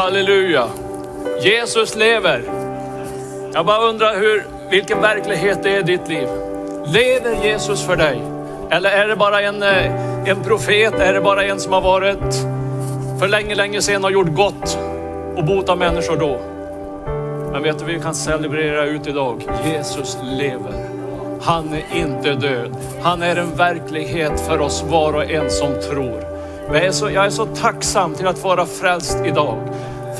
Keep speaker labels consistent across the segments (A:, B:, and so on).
A: Halleluja. Jesus lever. Jag bara undrar hur, vilken verklighet det är i ditt liv. Lever Jesus för dig? Eller är det bara en, eh, en profet? Är det bara en som har varit för länge, länge sedan och gjort gott och botat människor då? Men vet du, vi kan celebrera ut idag. Jesus lever. Han är inte död. Han är en verklighet för oss var och en som tror. Jag är så, jag är så tacksam till att vara frälst idag.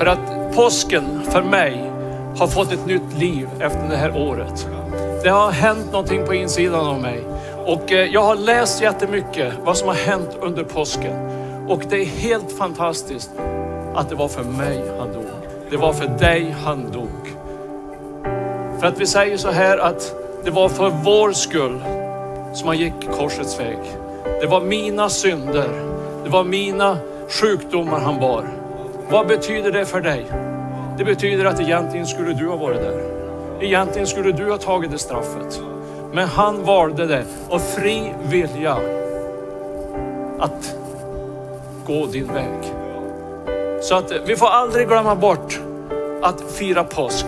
A: För att påsken för mig har fått ett nytt liv efter det här året. Det har hänt någonting på insidan av mig. Och eh, jag har läst jättemycket vad som har hänt under påsken. Och det är helt fantastiskt att det var för mig han dog. Det var för dig han dog. För att vi säger så här att det var för vår skull som han gick korsets väg. Det var mina synder. Det var mina sjukdomar han bar. Vad betyder det för dig? Det betyder att egentligen skulle du ha varit där. Egentligen skulle du ha tagit det straffet. Men han valde det av fri vilja att gå din väg. Så att vi får aldrig glömma bort att fira påsk.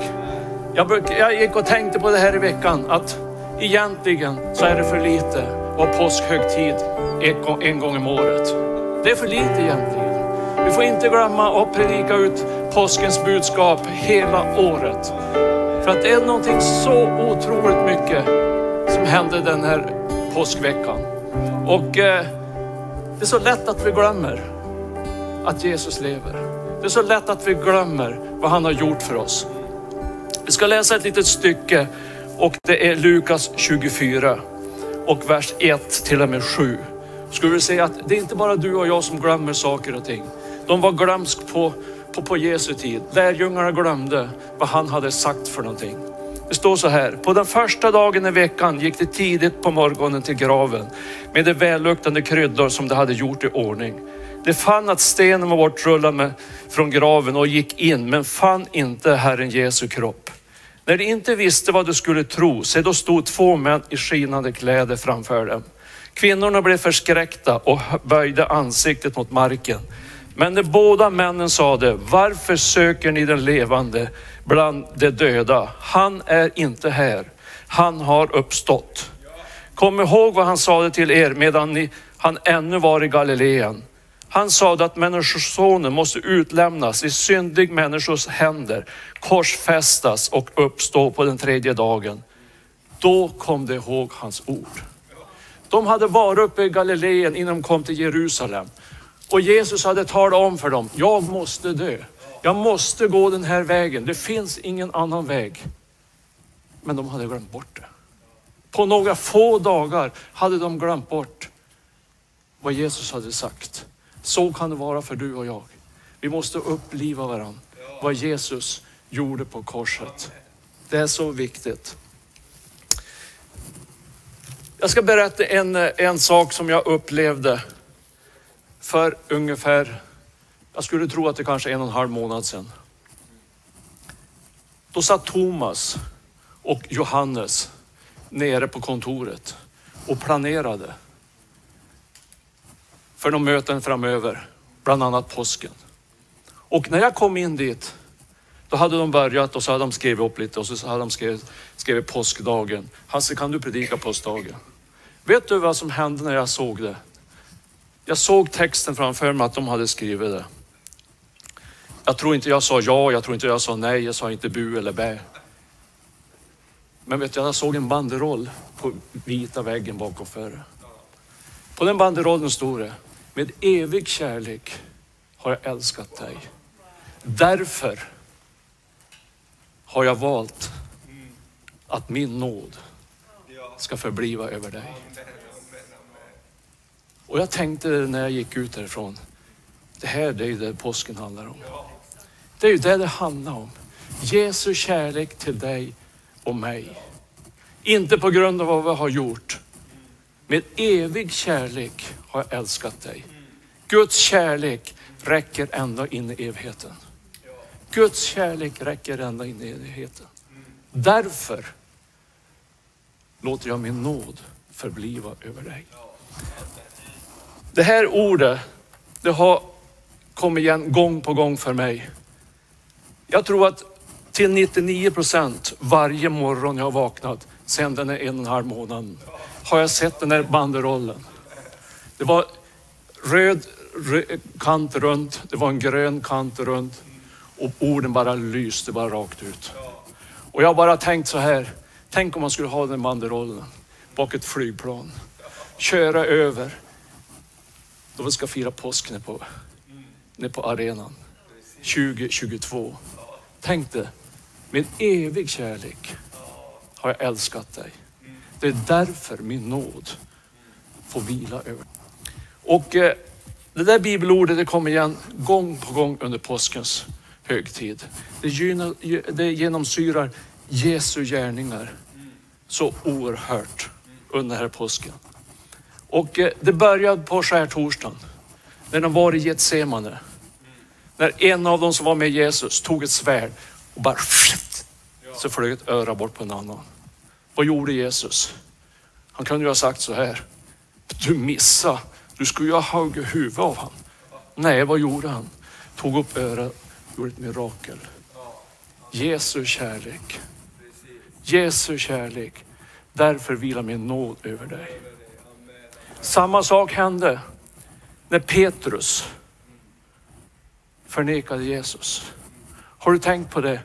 A: Jag, bruk, jag gick och tänkte på det här i veckan att egentligen så är det för lite att påskhögtid en gång om året. Det är för lite egentligen. Vi får inte glömma att predika ut påskens budskap hela året. För att det är någonting så otroligt mycket som händer den här påskveckan. Och eh, det är så lätt att vi glömmer att Jesus lever. Det är så lätt att vi glömmer vad han har gjort för oss. Vi ska läsa ett litet stycke och det är Lukas 24 och vers 1 till och med 7. Skulle vi säga att det är inte bara du och jag som glömmer saker och ting. De var glömsk på, på, på Jesu tid. Lärjungarna glömde vad han hade sagt för någonting. Det står så här, på den första dagen i veckan gick de tidigt på morgonen till graven med de välluktande kryddor som de hade gjort i ordning. De fann att stenen var bortrullad med, från graven och gick in, men fann inte Herren Jesu kropp. När de inte visste vad de skulle tro, se då stod två män i skinande kläder framför dem. Kvinnorna blev förskräckta och böjde ansiktet mot marken. Men de båda männen sade, varför söker ni den levande bland de döda? Han är inte här, han har uppstått. Kom ihåg vad han sade till er medan ni, han ännu var i Galileen. Han sade att människosonen måste utlämnas i syndig människors händer, korsfästas och uppstå på den tredje dagen. Då kom de ihåg hans ord. De hade varit uppe i Galileen innan de kom till Jerusalem. Och Jesus hade talat om för dem, jag måste dö. Jag måste gå den här vägen. Det finns ingen annan väg. Men de hade glömt bort det. På några få dagar hade de glömt bort vad Jesus hade sagt. Så kan det vara för du och jag. Vi måste uppliva varandra. Vad Jesus gjorde på korset. Det är så viktigt. Jag ska berätta en, en sak som jag upplevde för ungefär, jag skulle tro att det kanske är en och en halv månad sedan. Då satt Thomas och Johannes nere på kontoret och planerade för de möten framöver, bland annat påsken. Och när jag kom in dit, då hade de börjat och så hade de skrivit upp lite och så hade de skrivit, skrivit påskdagen. Hasse, kan du predika påskdagen? Vet du vad som hände när jag såg det? Jag såg texten framför mig att de hade skrivit det. Jag tror inte jag sa ja, jag tror inte jag sa nej, jag sa inte bu eller bä. Men vet du, jag såg en banderoll på vita väggen bakom före. På den banderollen stod det, med evig kärlek har jag älskat dig. Därför har jag valt att min nåd ska förbliva över dig. Och jag tänkte när jag gick ut därifrån, det här det är ju det påsken handlar om. Det är ju det det handlar om. Jesu kärlek till dig och mig. Inte på grund av vad vi har gjort. Med evig kärlek har jag älskat dig. Guds kärlek räcker ända in i evigheten. Guds kärlek räcker ända in i evigheten. Därför låter jag min nåd förbliva över dig. Det här ordet, det har kommit igen gång på gång för mig Jag tror att till 99 procent varje morgon jag har vaknat sedan den är en och en halv månaden har jag sett den där banderollen. Det var röd, röd kant runt, det var en grön kant runt och orden bara lyste bara rakt ut. Och jag har bara tänkt så här, tänk om man skulle ha den banderollen bak ett flygplan. Köra över då vi ska fira påsk nere på, nere på arenan 2022. Tänk dig, med evig kärlek har jag älskat dig. Det är därför min nåd får vila över Och eh, det där bibelordet det kommer igen gång på gång under påskens högtid. Det, gynnar, det genomsyrar Jesu gärningar så oerhört under den här påsken. Och eh, det började på skärtorsdagen när de var i Getsemane. När en av dem som var med Jesus tog ett svärd och bara så flög ett öra bort på en annan. Vad gjorde Jesus? Han kunde ju ha sagt så här. Du missa. Du skulle ju ha huggit huvudet av honom. Nej, vad gjorde han? Tog upp örat och gjorde ett mirakel. Jesu kärlek. Jesu kärlek. Därför vilar min nåd över dig. Samma sak hände när Petrus förnekade Jesus. Har du tänkt på det?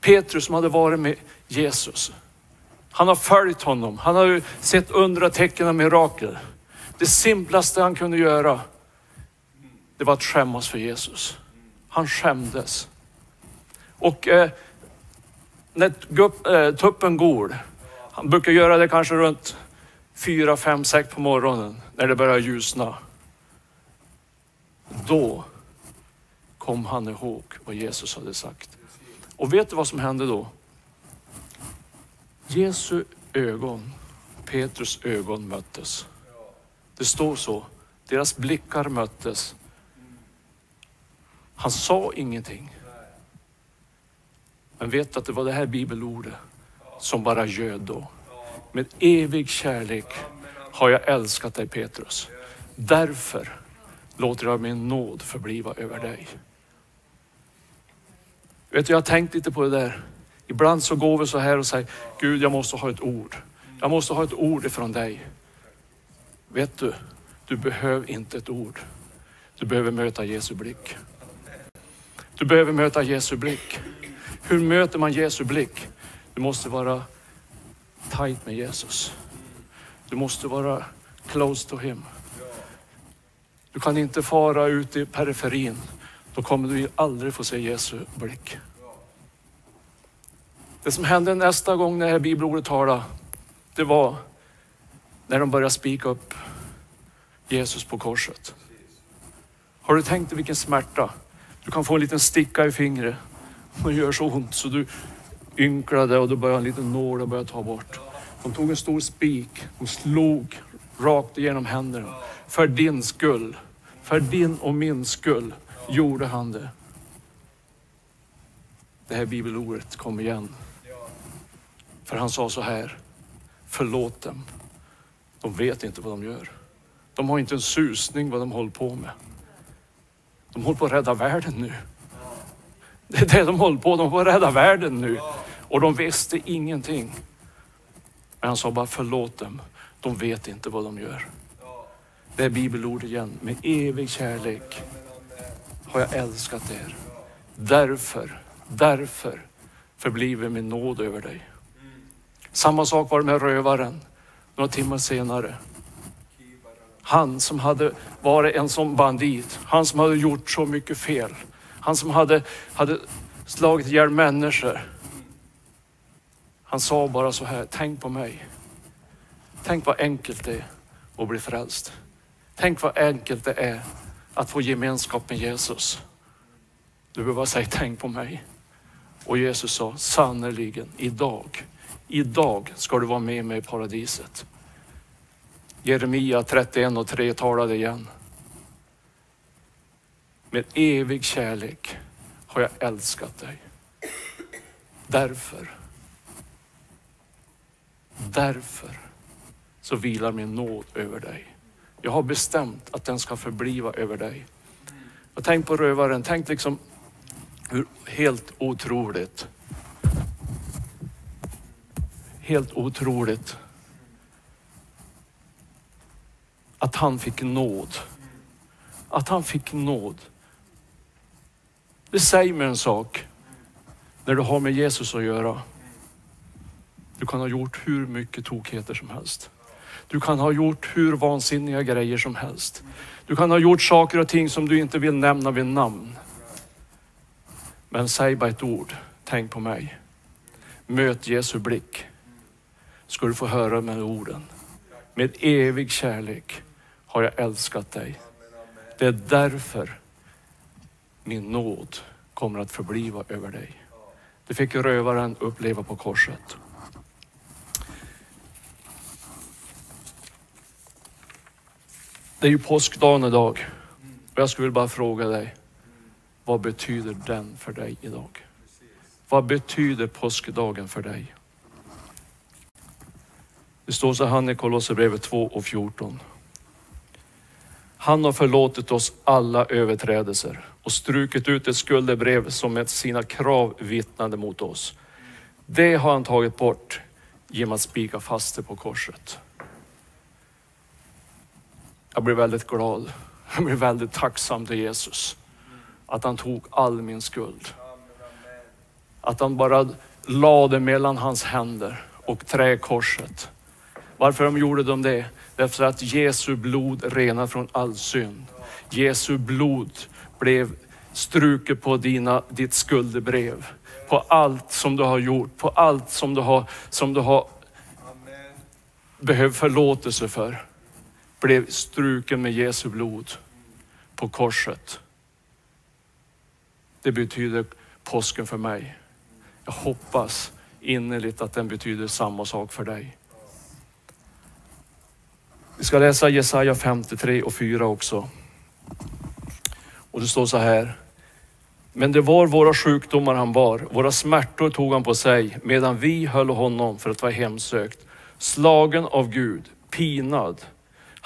A: Petrus som hade varit med Jesus. Han har följt honom. Han har sett undertecken och mirakel. Det simplaste han kunde göra, det var att skämmas för Jesus. Han skämdes. Och eh, när gupp, eh, tuppen går, han brukar göra det kanske runt fyra, fem, sex på morgonen när det börjar ljusna. Då kom han ihåg vad Jesus hade sagt. Och vet du vad som hände då? Jesu ögon, Petrus ögon möttes. Det står så. Deras blickar möttes. Han sa ingenting. Men vet att det var det här bibelordet som bara göd då. Med evig kärlek har jag älskat dig Petrus. Därför låter jag min nåd förbliva över dig. Vet du, jag har tänkt lite på det där. Ibland så går vi så här och säger, Gud jag måste ha ett ord. Jag måste ha ett ord ifrån dig. Vet du, du behöver inte ett ord. Du behöver möta Jesu blick. Du behöver möta Jesu blick. Hur möter man Jesu blick? Du måste vara tight med Jesus. Du måste vara close to him. Du kan inte fara ut i periferin. Då kommer du aldrig få se Jesu blick. Det som hände nästa gång när det här bibelordet talade, det var när de började spika upp Jesus på korset. Har du tänkt dig vilken smärta? Du kan få en liten sticka i fingret och det gör så ont så du ynklade och då började en liten nål och började ta bort. De tog en stor spik och slog rakt igenom händerna. För din skull, för din och min skull gjorde han det. Det här bibelordet kom igen. För han sa så här, förlåt dem. De vet inte vad de gör. De har inte en susning vad de håller på med. De håller på att rädda världen nu. Det är det de håller på De håller på att rädda världen nu. Och de visste ingenting. Men han sa bara förlåt dem. De vet inte vad de gör. Det är bibelord igen. Med evig kärlek har jag älskat er. Därför, därför förbliver min nåd över dig. Samma sak var det med rövaren några timmar senare. Han som hade varit en sån bandit, han som hade gjort så mycket fel. Han som hade, hade slagit ihjäl människor. Han sa bara så här, tänk på mig. Tänk vad enkelt det är att bli frälst. Tänk vad enkelt det är att få gemenskap med Jesus. Du behöver bara säga tänk på mig. Och Jesus sa sannerligen idag, idag ska du vara med mig i paradiset. Jeremia 31 och 3 talade igen. Med evig kärlek har jag älskat dig. Därför, därför så vilar min nåd över dig. Jag har bestämt att den ska förbliva över dig. Jag tänk på rövaren, tänk liksom Hur helt otroligt. Helt otroligt att han fick nåd. Att han fick nåd. Det säger mig en sak när du har med Jesus att göra. Du kan ha gjort hur mycket tokigheter som helst. Du kan ha gjort hur vansinniga grejer som helst. Du kan ha gjort saker och ting som du inte vill nämna vid namn. Men säg bara ett ord. Tänk på mig. Möt Jesu blick. Ska du få höra med orden. Med evig kärlek har jag älskat dig. Det är därför min nåd kommer att förbliva över dig. Det fick rövaren uppleva på korset. Det är ju påskdagen idag. Och jag skulle bara fråga dig, vad betyder den för dig idag? Vad betyder påskdagen för dig? Det står så här i Kolosserbrevet 2 och 14. Han har förlåtit oss alla överträdelser och strukit ut ett skuldebrev som med sina krav vittnade mot oss. Det har han tagit bort genom att spika fast det på korset. Jag blir väldigt glad. Jag blir väldigt tacksam till Jesus. Att han tog all min skuld. Att han bara lade mellan hans händer och träkorset. Varför de gjorde de det? Därför att Jesu blod renar från all synd. Jesu blod blev struket på dina, ditt skuldebrev. På allt som du har gjort, på allt som du har, som du har behövt förlåtelse för. Blev struken med Jesu blod på korset. Det betyder påsken för mig. Jag hoppas innerligt att den betyder samma sak för dig. Vi ska läsa Jesaja 53 och 4 också. Och det står så här. Men det var våra sjukdomar han bar, våra smärtor tog han på sig, medan vi höll honom för att vara hemsökt. Slagen av Gud, pinad.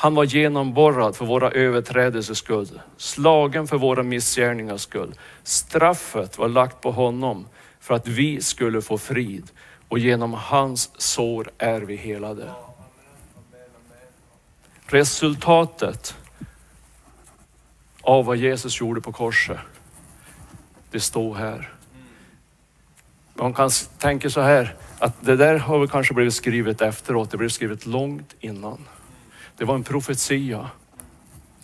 A: Han var genomborrad för våra överträdelsers skull, slagen för våra missgärningars skull. Straffet var lagt på honom för att vi skulle få frid och genom hans sår är vi helade. Resultatet av vad Jesus gjorde på korset, det står här. Man kan tänka så här, att det där har väl kanske blivit skrivet efteråt, det blev skrivet långt innan. Det var en profetia,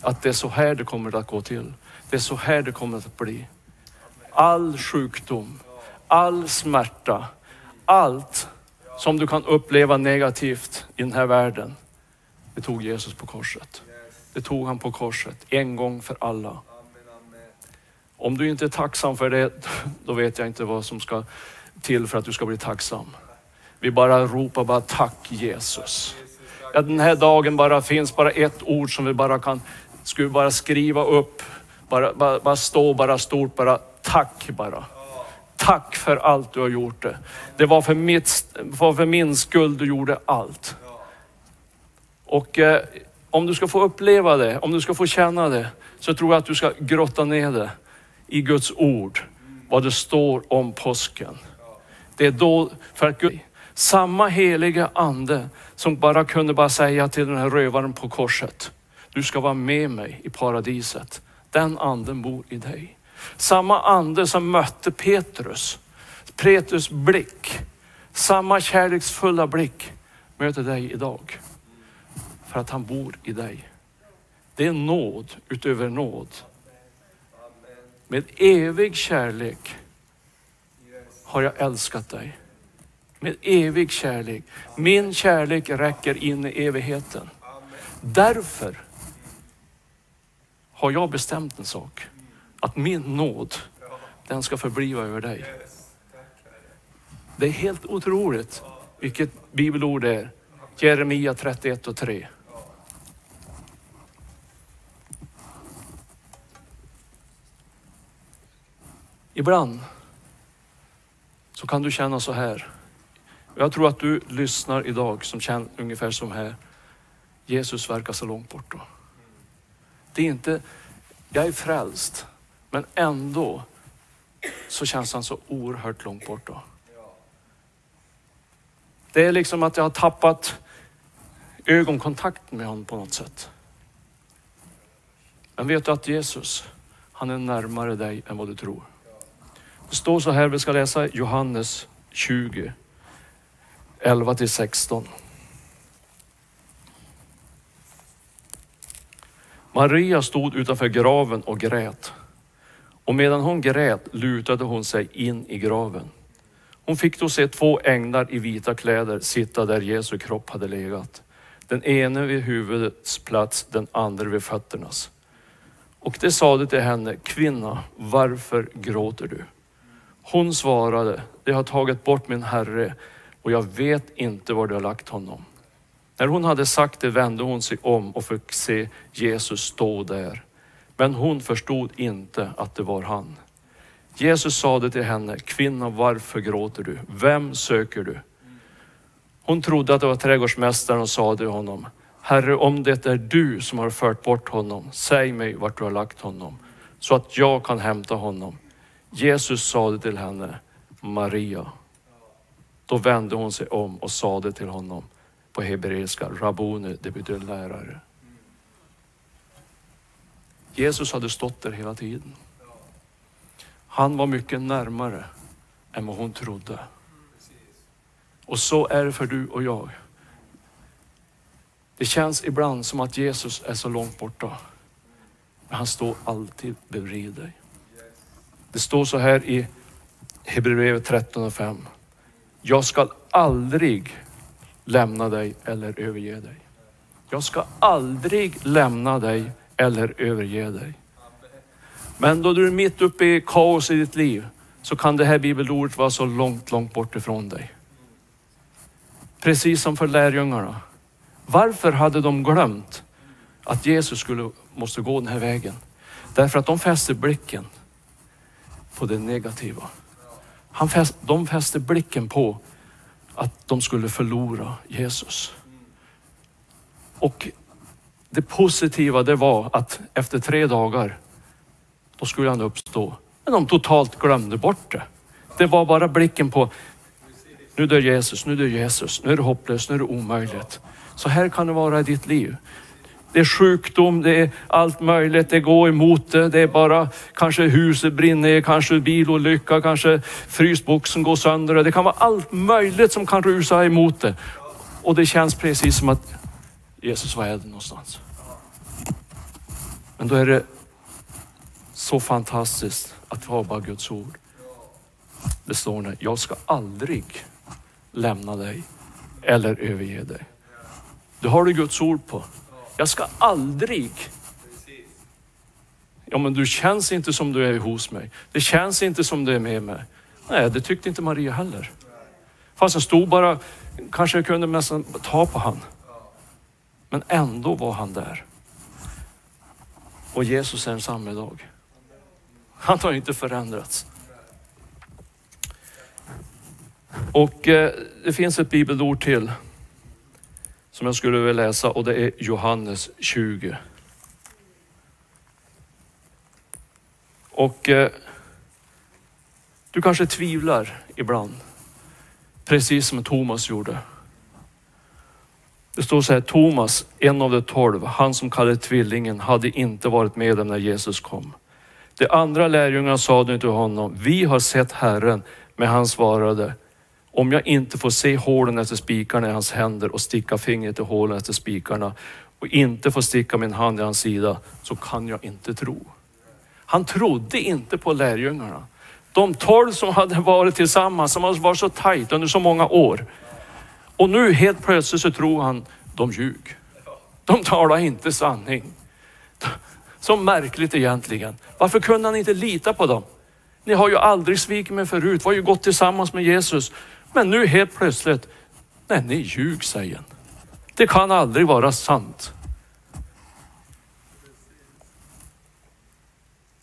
A: att det är så här det kommer att gå till. Det är så här det kommer att bli. All sjukdom, all smärta, allt som du kan uppleva negativt i den här världen, det tog Jesus på korset. Det tog han på korset, en gång för alla. Om du inte är tacksam för det, då vet jag inte vad som ska till för att du ska bli tacksam. Vi bara ropar bara tack Jesus. Ja, den här dagen bara finns bara ett ord som vi bara kan, skulle bara skriva upp, bara, bara, bara stå bara stort, bara tack bara. Tack för allt du har gjort det. Det var för, mitt, var för min skull du gjorde allt. Och eh, om du ska få uppleva det, om du ska få känna det, så tror jag att du ska grotta ner det i Guds ord, vad det står om påsken. Det är då, för att Gud, samma heliga ande som bara kunde bara säga till den här rövaren på korset, du ska vara med mig i paradiset. Den anden bor i dig. Samma ande som mötte Petrus, Petrus blick, samma kärleksfulla blick möter dig idag. För att han bor i dig. Det är nåd utöver nåd. Med evig kärlek har jag älskat dig. Med evig kärlek. Min kärlek räcker in i evigheten. Därför har jag bestämt en sak. Att min nåd, den ska förbliva över dig. Det är helt otroligt vilket bibelord det är. Jeremia 31 och 3. Ibland så kan du känna så här. Jag tror att du lyssnar idag som känner ungefär som här. Jesus verkar så långt bort då. Det är inte, jag är frälst, men ändå så känns han så oerhört långt borta. Det är liksom att jag har tappat ögonkontakten med honom på något sätt. Men vet du att Jesus, han är närmare dig än vad du tror. Det står så här, vi ska läsa Johannes 20, 11 till 16. Maria stod utanför graven och grät. Och medan hon grät lutade hon sig in i graven. Hon fick då se två änglar i vita kläder sitta där Jesu kropp hade legat. Den ene vid huvudets plats, den andra vid fötternas. Och det sade till henne, kvinna, varför gråter du? Hon svarade, de har tagit bort min herre och jag vet inte var du har lagt honom. När hon hade sagt det vände hon sig om och fick se Jesus stå där. Men hon förstod inte att det var han. Jesus sade till henne, kvinna varför gråter du? Vem söker du? Hon trodde att det var trädgårdsmästaren och sade till honom, Herre om det är du som har fört bort honom, säg mig vart du har lagt honom, så att jag kan hämta honom. Jesus sade till henne, Maria. Då vände hon sig om och sade till honom på hebreiska, Rabuni, det betyder lärare. Jesus hade stått där hela tiden. Han var mycket närmare än vad hon trodde. Och så är det för du och jag. Det känns ibland som att Jesus är så långt borta. Men han står alltid bredvid dig. Det står så här i Hebreerbrevet 13 och 5. Jag ska aldrig lämna dig eller överge dig. Jag ska aldrig lämna dig eller överge dig. Men då du är mitt uppe i kaos i ditt liv så kan det här bibelordet vara så långt, långt bort ifrån dig. Precis som för lärjungarna. Varför hade de glömt att Jesus skulle, måste gå den här vägen? Därför att de fäste blicken på det negativa. Han fäst, de fäste blicken på att de skulle förlora Jesus. Och det positiva det var att efter tre dagar, då skulle han uppstå. Men de totalt glömde bort det. Det var bara blicken på, nu dör Jesus, nu dör Jesus, nu är det hopplöst, nu är det omöjligt. Så här kan det vara i ditt liv. Det är sjukdom, det är allt möjligt, det går emot det. Det är bara kanske huset brinner, kanske bilolycka, kanske frysboxen går sönder. Det kan vara allt möjligt som kan rusa emot det. Och det känns precis som att Jesus, var är det någonstans? Men då är det så fantastiskt att ha bara Guds ord. Det står där, jag ska aldrig lämna dig eller överge dig. Det har du Guds ord på. Jag ska aldrig. Ja men du känns inte som du är hos mig. Det känns inte som du är med mig. Nej, det tyckte inte Maria heller. Fast jag stod bara, kanske jag kunde nästan ta på han. Men ändå var han där. Och Jesus är densamme idag. Han har inte förändrats. Och eh, det finns ett bibelord till som jag skulle vilja läsa och det är Johannes 20. Och eh, du kanske tvivlar ibland, precis som Thomas gjorde. Det står så här, Thomas, en av de tolv, han som kallade tvillingen, hade inte varit med dem när Jesus kom. De andra lärjungarna sade till honom, vi har sett Herren, men han svarade, om jag inte får se hålen efter spikarna i hans händer och sticka fingret i hålen efter spikarna och inte får sticka min hand i hans sida så kan jag inte tro. Han trodde inte på lärjungarna. De tolv som hade varit tillsammans, som hade varit så tajt under så många år. Och nu helt plötsligt så tror han, de ljug. De talar inte sanning. Så märkligt egentligen. Varför kunde han inte lita på dem? Ni har ju aldrig svikit mig förut, Vi har ju gått tillsammans med Jesus. Men nu helt plötsligt, nej ni ljug säger han. Det kan aldrig vara sant.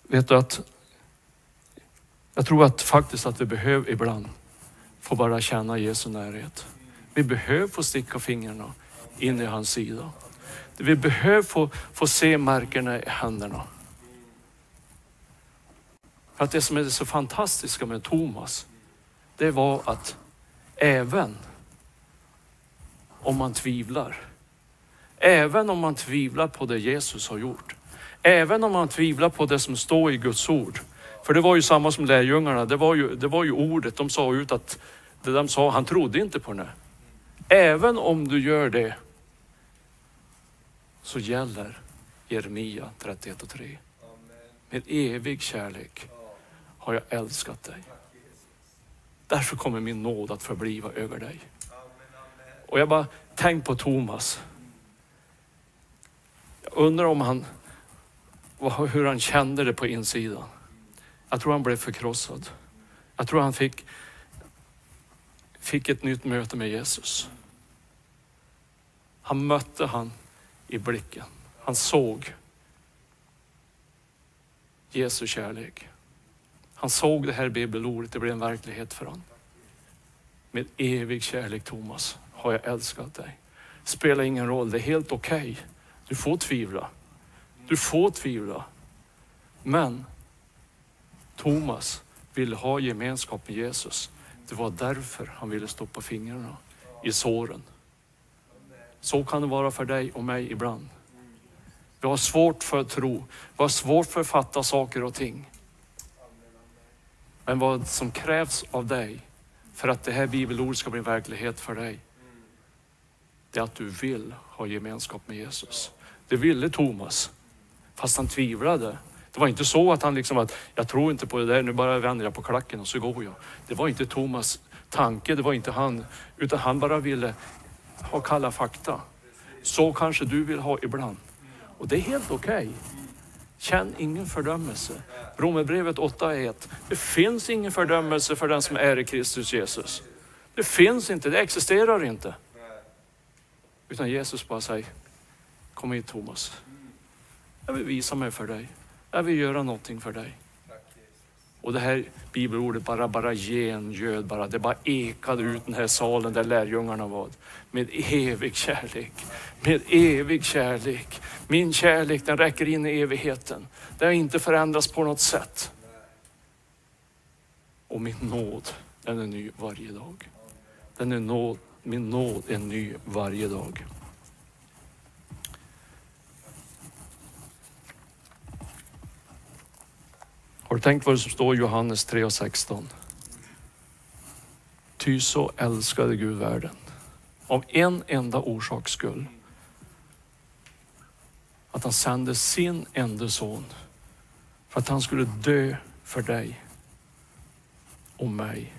A: Vet du att jag tror att faktiskt att vi behöver ibland få bara känna Jesu närhet. Vi behöver få sticka fingrarna in i hans sida. Vi behöver få, få se märkena i händerna. För att det som är det så fantastiska med Thomas, det var att även om man tvivlar, även om man tvivlar på det Jesus har gjort, även om man tvivlar på det som står i Guds ord. För det var ju samma som lärjungarna, det var ju, det var ju ordet, de sa ut att det de sa, han trodde inte på det. Även om du gör det så gäller Jeremia 31 och 3. Med evig kärlek har jag älskat dig. Därför kommer min nåd att förbliva över dig. Och jag bara tänk på Thomas. Jag undrar om han, hur han kände det på insidan. Jag tror han blev förkrossad. Jag tror han fick, fick ett nytt möte med Jesus. Han mötte han i blicken. Han såg Jesu kärlek. Han såg det här bibelordet, det blev en verklighet för honom. Med evig kärlek Thomas har jag älskat dig. Spelar ingen roll, det är helt okej. Okay. Du får tvivla. Du får tvivla. Men Thomas ville ha gemenskap med Jesus. Det var därför han ville stoppa fingrarna i såren. Så kan det vara för dig och mig ibland. Vi har svårt för att tro. Vi har svårt för att fatta saker och ting. Men vad som krävs av dig för att det här bibelordet ska bli verklighet för dig, det är att du vill ha gemenskap med Jesus. Det ville Thomas, fast han tvivlade. Det var inte så att han liksom att, jag tror inte på det där, nu bara vänder jag på klacken och så går jag. Det var inte Thomas tanke, det var inte han, utan han bara ville ha kalla fakta. Så kanske du vill ha ibland. Och det är helt okej. Okay. Känn ingen fördömelse. Romerbrevet 8.1. Det finns ingen fördömelse för den som är i Kristus Jesus. Det finns inte, det existerar inte. Utan Jesus bara säger, kom hit Thomas. Jag vill visa mig för dig. Jag vill göra någonting för dig. Och det här bibelordet bara, bara gengöd bara. Det bara ekade ut den här salen där lärjungarna var. Med evig kärlek. Med evig kärlek. Min kärlek den räcker in i evigheten. den har inte förändrats på något sätt. Och min nåd, den är ny varje dag. Den är nåd, min nåd är ny varje dag. Har du tänkt vad det som står i Johannes 3 och 16? Ty så älskade Gud världen. Av en enda orsaks skull. Att han sände sin enda son för att han skulle dö för dig och mig.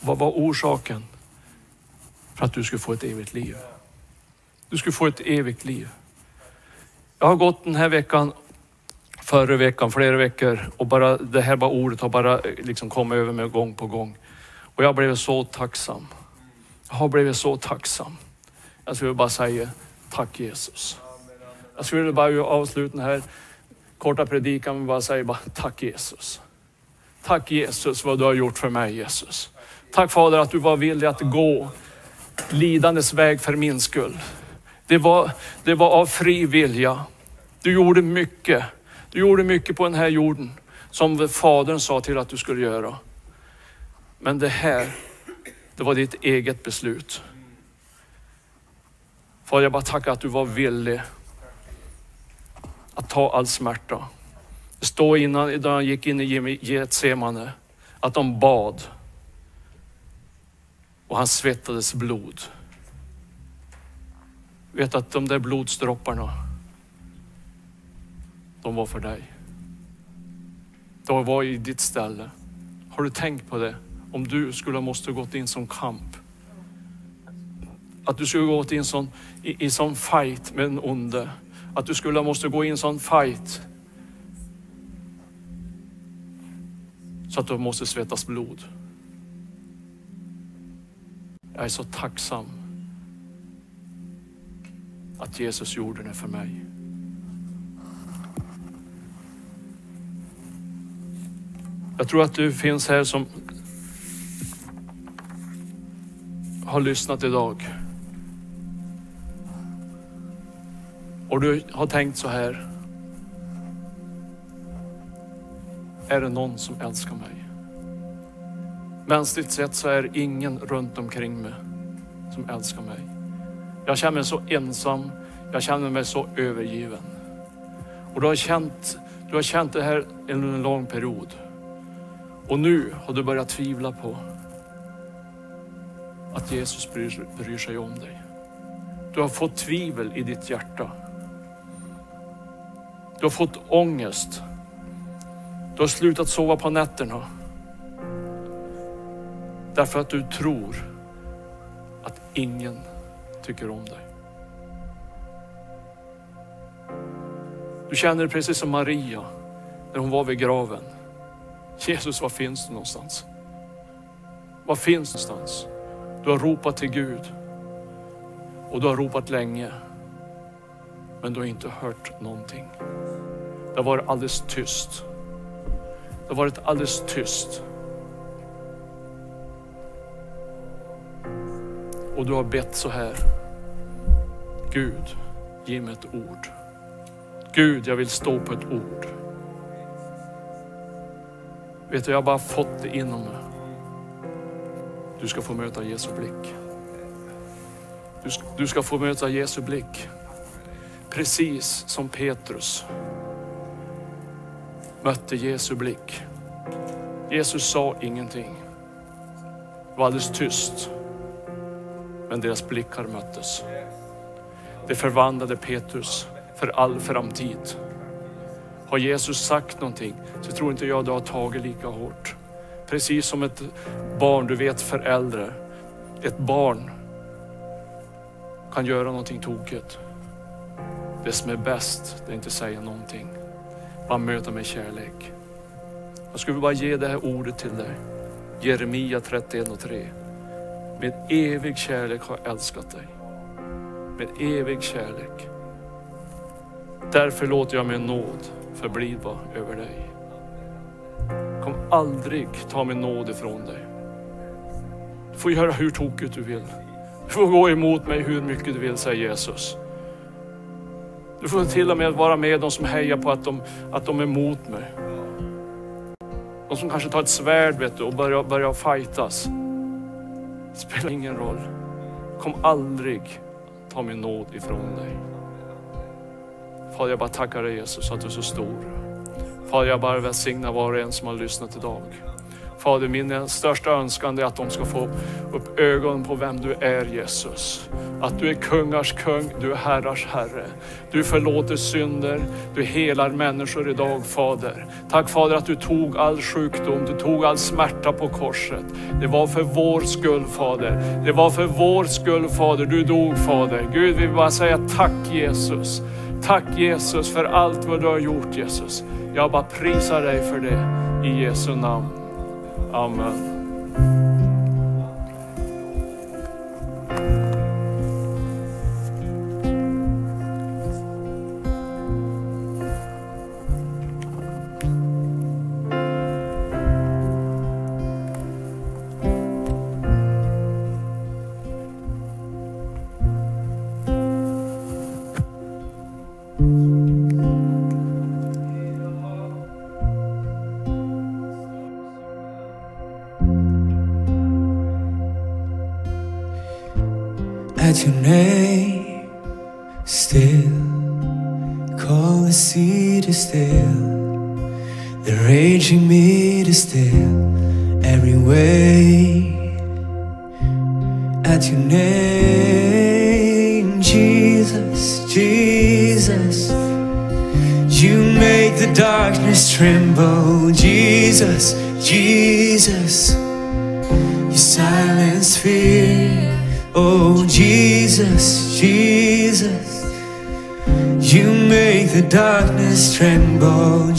A: Vad var orsaken? För att du skulle få ett evigt liv. Du skulle få ett evigt liv. Jag har gått den här veckan förra veckan, flera veckor och bara det här bara ordet har bara eh, liksom kommit över mig gång på gång. Och jag blev så tacksam. Jag har blivit så tacksam. Jag skulle bara säga tack Jesus. Jag skulle bara avsluta den här korta predikan med bara säga bara tack Jesus. Tack Jesus vad du har gjort för mig Jesus. Tack Fader att du var villig att gå lidandes väg för min skull. Det var, det var av fri vilja. Du gjorde mycket du gjorde mycket på den här jorden som Fadern sa till att du skulle göra. Men det här, det var ditt eget beslut. Far, jag bara tackar att du var villig att ta all smärta. Det står innan, när han gick in i Getsemane, att de bad och han svettades blod. Vet att de där blodsdropparna, de var för dig. De var i ditt ställe. Har du tänkt på det? Om du skulle ha måste gått in som kamp. Att du skulle gått in sån, i, i sån fight med en onde. Att du skulle ha måste gå in sån fight. Så att du måste svettas blod. Jag är så tacksam att Jesus gjorde det för mig. Jag tror att du finns här som har lyssnat idag. Och du har tänkt så här. är det någon som älskar mig. Mänskligt sett så är det ingen runt omkring mig som älskar mig. Jag känner mig så ensam, jag känner mig så övergiven. Och du har känt, du har känt det här under en lång period. Och nu har du börjat tvivla på att Jesus bryr, bryr sig om dig. Du har fått tvivel i ditt hjärta. Du har fått ångest. Du har slutat sova på nätterna. Därför att du tror att ingen tycker om dig. Du känner precis som Maria när hon var vid graven. Jesus, var finns du någonstans? Var finns du någonstans? Du har ropat till Gud och du har ropat länge. Men du har inte hört någonting. Det har varit alldeles tyst. Det har varit alldeles tyst. Och du har bett så här. Gud, ge mig ett ord. Gud, jag vill stå på ett ord. Vet du, jag har bara fått det inom mig. Du ska få möta Jesu blick. Du ska, du ska få möta Jesu blick. Precis som Petrus mötte Jesu blick. Jesus sa ingenting. Det var alldeles tyst. Men deras blickar möttes. Det förvandlade Petrus för all framtid. Har Jesus sagt någonting så tror inte jag du har tagit lika hårt. Precis som ett barn, du vet föräldrar. Ett barn kan göra någonting tokigt. Det som är bäst, det är inte säga någonting. Bara möta med kärlek. Jag skulle bara ge det här ordet till dig. Jeremia 31 och 3. Med evig kärlek har jag älskat dig. Med evig kärlek. Därför låter jag min nåd förbliva över dig. Kom aldrig ta min nåd ifrån dig. Du får göra hur tokigt du vill. Du får gå emot mig hur mycket du vill, säger Jesus. Du får till och med vara med de som hejar på att de, att de är emot mig. De som kanske tar ett svärd vet du, och börjar, börjar fightas. Det spelar ingen roll. Kom aldrig ta min nåd ifrån dig. Fader, jag bara tackar dig Jesus att du är så stor. Fader, jag bara välsignar var och en som har lyssnat idag. Fader, min största önskan är att de ska få upp ögonen på vem du är Jesus. Att du är kungars kung, du är herrars herre. Du förlåter synder, du helar människor idag Fader. Tack Fader att du tog all sjukdom, du tog all smärta på korset. Det var för vår skull Fader. Det var för vår skull Fader, du dog Fader. Gud, vi vill bara säga tack Jesus. Tack Jesus för allt vad du har gjort Jesus. Jag bara prisar dig för det i Jesu namn. Amen.
B: darkness trembled